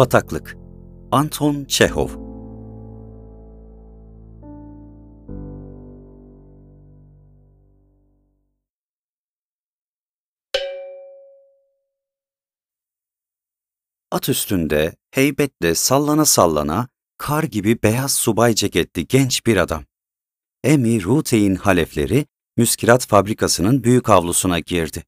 Bataklık Anton Çehov At üstünde, heybetle sallana sallana, kar gibi beyaz subay ceketli genç bir adam. Emi Rutein halefleri müskirat fabrikasının büyük avlusuna girdi.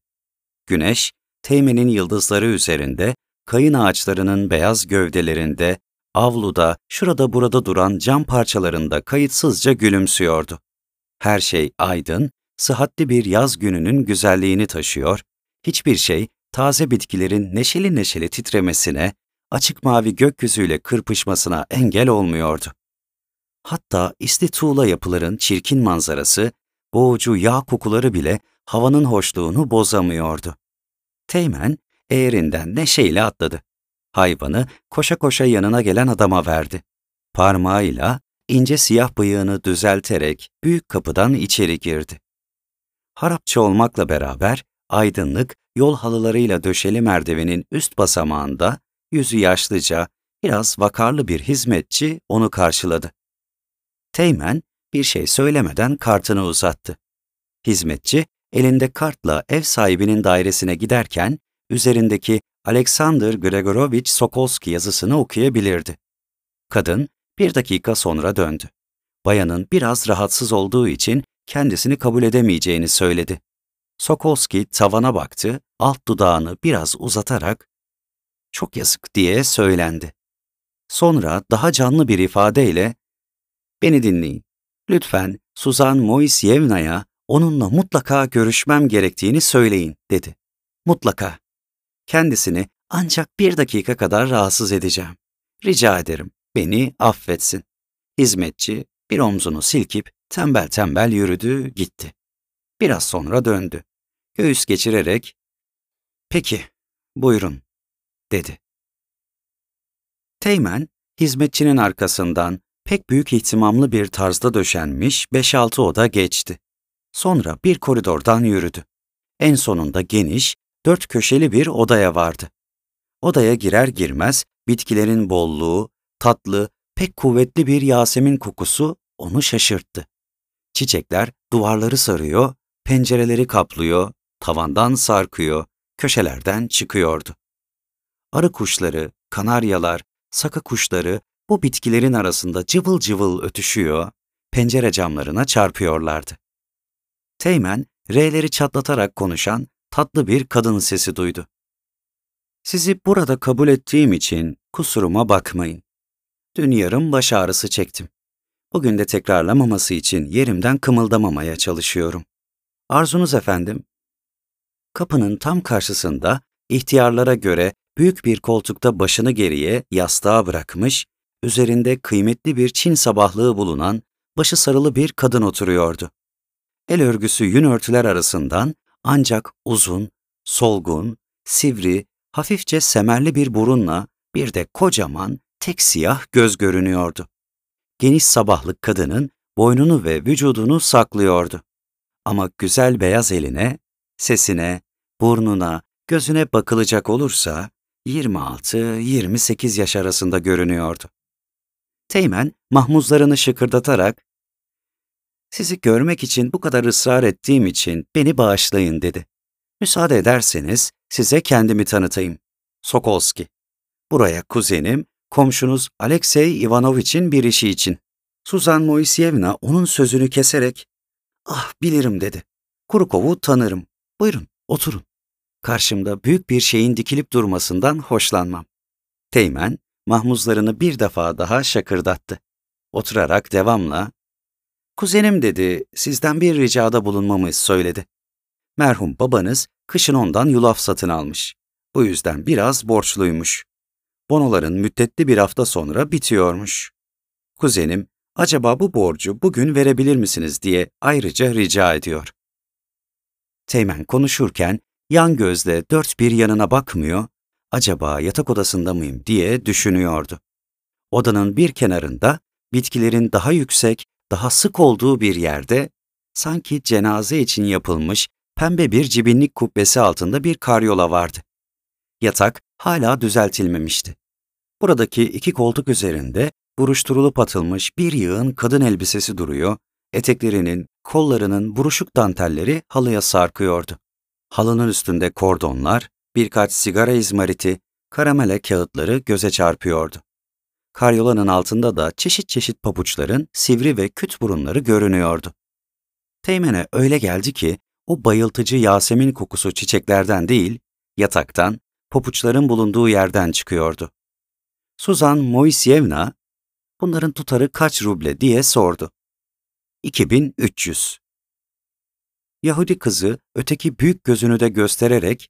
Güneş, Teğmen'in yıldızları üzerinde, kayın ağaçlarının beyaz gövdelerinde, avluda, şurada burada duran cam parçalarında kayıtsızca gülümsüyordu. Her şey aydın, sıhhatli bir yaz gününün güzelliğini taşıyor, hiçbir şey taze bitkilerin neşeli neşeli titremesine, açık mavi gökyüzüyle kırpışmasına engel olmuyordu. Hatta isli tuğla yapıların çirkin manzarası, boğucu yağ kokuları bile havanın hoşluğunu bozamıyordu. Teğmen eğerinden neşeyle atladı. Hayvanı koşa koşa yanına gelen adama verdi. Parmağıyla ince siyah bıyığını düzelterek büyük kapıdan içeri girdi. Harapçı olmakla beraber aydınlık yol halılarıyla döşeli merdivenin üst basamağında yüzü yaşlıca, biraz vakarlı bir hizmetçi onu karşıladı. Teğmen bir şey söylemeden kartını uzattı. Hizmetçi elinde kartla ev sahibinin dairesine giderken üzerindeki Alexander Gregorovich Sokolski yazısını okuyabilirdi. Kadın bir dakika sonra döndü. Bayanın biraz rahatsız olduğu için kendisini kabul edemeyeceğini söyledi. Sokolski tavana baktı, alt dudağını biraz uzatarak "Çok yazık." diye söylendi. Sonra daha canlı bir ifadeyle "Beni dinleyin. Lütfen Suzan Moisyevna'ya onunla mutlaka görüşmem gerektiğini söyleyin." dedi. Mutlaka. Kendisini ancak bir dakika kadar rahatsız edeceğim. Rica ederim, beni affetsin. Hizmetçi bir omzunu silkip tembel tembel yürüdü, gitti. Biraz sonra döndü. Göğüs geçirerek, ''Peki, buyurun.'' dedi. Teğmen, hizmetçinin arkasından pek büyük ihtimamlı bir tarzda döşenmiş 5-6 oda geçti. Sonra bir koridordan yürüdü. En sonunda geniş, dört köşeli bir odaya vardı. Odaya girer girmez bitkilerin bolluğu, tatlı, pek kuvvetli bir Yasemin kokusu onu şaşırttı. Çiçekler duvarları sarıyor, pencereleri kaplıyor, tavandan sarkıyor, köşelerden çıkıyordu. Arı kuşları, kanaryalar, saka kuşları bu bitkilerin arasında cıvıl cıvıl ötüşüyor, pencere camlarına çarpıyorlardı. Teğmen, R'leri çatlatarak konuşan tatlı bir kadın sesi duydu. Sizi burada kabul ettiğim için kusuruma bakmayın. Dün yarım baş ağrısı çektim. Bugün de tekrarlamaması için yerimden kımıldamamaya çalışıyorum. Arzunuz efendim? Kapının tam karşısında ihtiyarlara göre büyük bir koltukta başını geriye yastığa bırakmış, üzerinde kıymetli bir Çin sabahlığı bulunan, başı sarılı bir kadın oturuyordu. El örgüsü yün örtüler arasından ancak uzun, solgun, sivri, hafifçe semerli bir burunla bir de kocaman, tek siyah göz görünüyordu. Geniş sabahlık kadının boynunu ve vücudunu saklıyordu. Ama güzel beyaz eline, sesine, burnuna, gözüne bakılacak olursa 26-28 yaş arasında görünüyordu. Teğmen mahmuzlarını şıkırdatarak sizi görmek için bu kadar ısrar ettiğim için beni bağışlayın dedi. Müsaade ederseniz size kendimi tanıtayım. Sokolski. Buraya kuzenim, komşunuz Alexey Ivanovich'in bir işi için. Suzan Moisyevna onun sözünü keserek, ah bilirim dedi. Kurukov'u tanırım. Buyurun, oturun. Karşımda büyük bir şeyin dikilip durmasından hoşlanmam. Teğmen, mahmuzlarını bir defa daha şakırdattı. Oturarak devamla, Kuzenim dedi, sizden bir ricada bulunmamı söyledi. Merhum babanız kışın ondan yulaf satın almış. Bu yüzden biraz borçluymuş. Bonoların müddetli bir hafta sonra bitiyormuş. Kuzenim, acaba bu borcu bugün verebilir misiniz diye ayrıca rica ediyor. Teğmen konuşurken yan gözle dört bir yanına bakmıyor, acaba yatak odasında mıyım diye düşünüyordu. Odanın bir kenarında bitkilerin daha yüksek, daha sık olduğu bir yerde sanki cenaze için yapılmış pembe bir cibinlik kubbesi altında bir karyola vardı. Yatak hala düzeltilmemişti. Buradaki iki koltuk üzerinde buruşturulup atılmış bir yığın kadın elbisesi duruyor, eteklerinin, kollarının buruşuk dantelleri halıya sarkıyordu. Halının üstünde kordonlar, birkaç sigara izmariti, karamele kağıtları göze çarpıyordu. Karyolanın altında da çeşit çeşit pabuçların sivri ve küt burunları görünüyordu. Teğmen'e öyle geldi ki o bayıltıcı Yasemin kokusu çiçeklerden değil, yataktan, papuçların bulunduğu yerden çıkıyordu. Suzan Moisyevna, bunların tutarı kaç ruble diye sordu. 2300. Yahudi kızı öteki büyük gözünü de göstererek,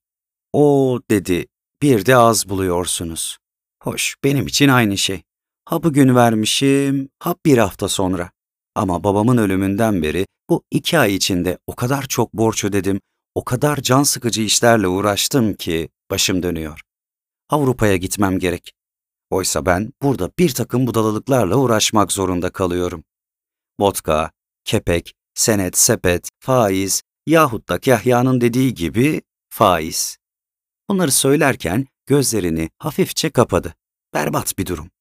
o dedi, bir de az buluyorsunuz. Hoş, benim için aynı şey. Ha bugün vermişim, ha bir hafta sonra. Ama babamın ölümünden beri bu iki ay içinde o kadar çok borç ödedim, o kadar can sıkıcı işlerle uğraştım ki başım dönüyor. Avrupa'ya gitmem gerek. Oysa ben burada bir takım budalalıklarla uğraşmak zorunda kalıyorum. Vodka, kepek, senet, sepet, faiz yahut da Kahya'nın dediği gibi faiz. Bunları söylerken gözlerini hafifçe kapadı. Berbat bir durum.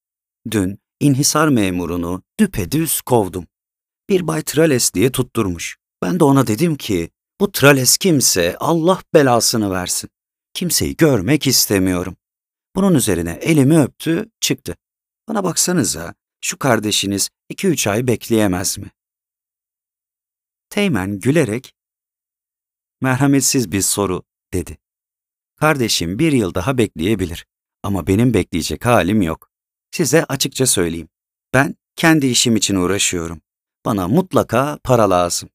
Dün inhisar memurunu düpedüz kovdum. Bir Bay Trales diye tutturmuş. Ben de ona dedim ki, bu Trales kimse Allah belasını versin. Kimseyi görmek istemiyorum. Bunun üzerine elimi öptü, çıktı. Bana baksanıza, şu kardeşiniz iki üç ay bekleyemez mi? Teğmen gülerek, merhametsiz bir soru, dedi. Kardeşim bir yıl daha bekleyebilir ama benim bekleyecek halim yok. Size açıkça söyleyeyim. Ben kendi işim için uğraşıyorum. Bana mutlaka para lazım.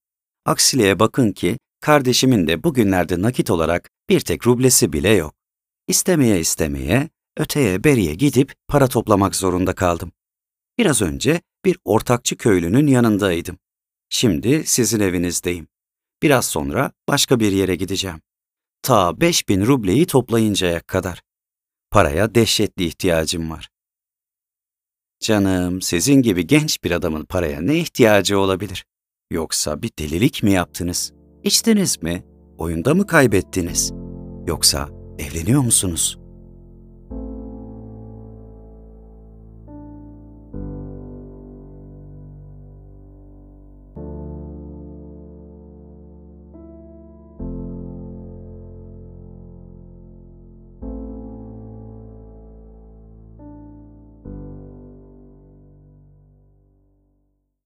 Aksiliğe bakın ki kardeşimin de bugünlerde nakit olarak bir tek rublesi bile yok. İstemeye istemeye, öteye beriye gidip para toplamak zorunda kaldım. Biraz önce bir ortakçı köylünün yanındaydım. Şimdi sizin evinizdeyim. Biraz sonra başka bir yere gideceğim. Ta 5000 rubleyi toplayıncaya kadar. Paraya dehşetli ihtiyacım var. Canım, sizin gibi genç bir adamın paraya ne ihtiyacı olabilir? Yoksa bir delilik mi yaptınız? İçtiniz mi? Oyunda mı kaybettiniz? Yoksa evleniyor musunuz?''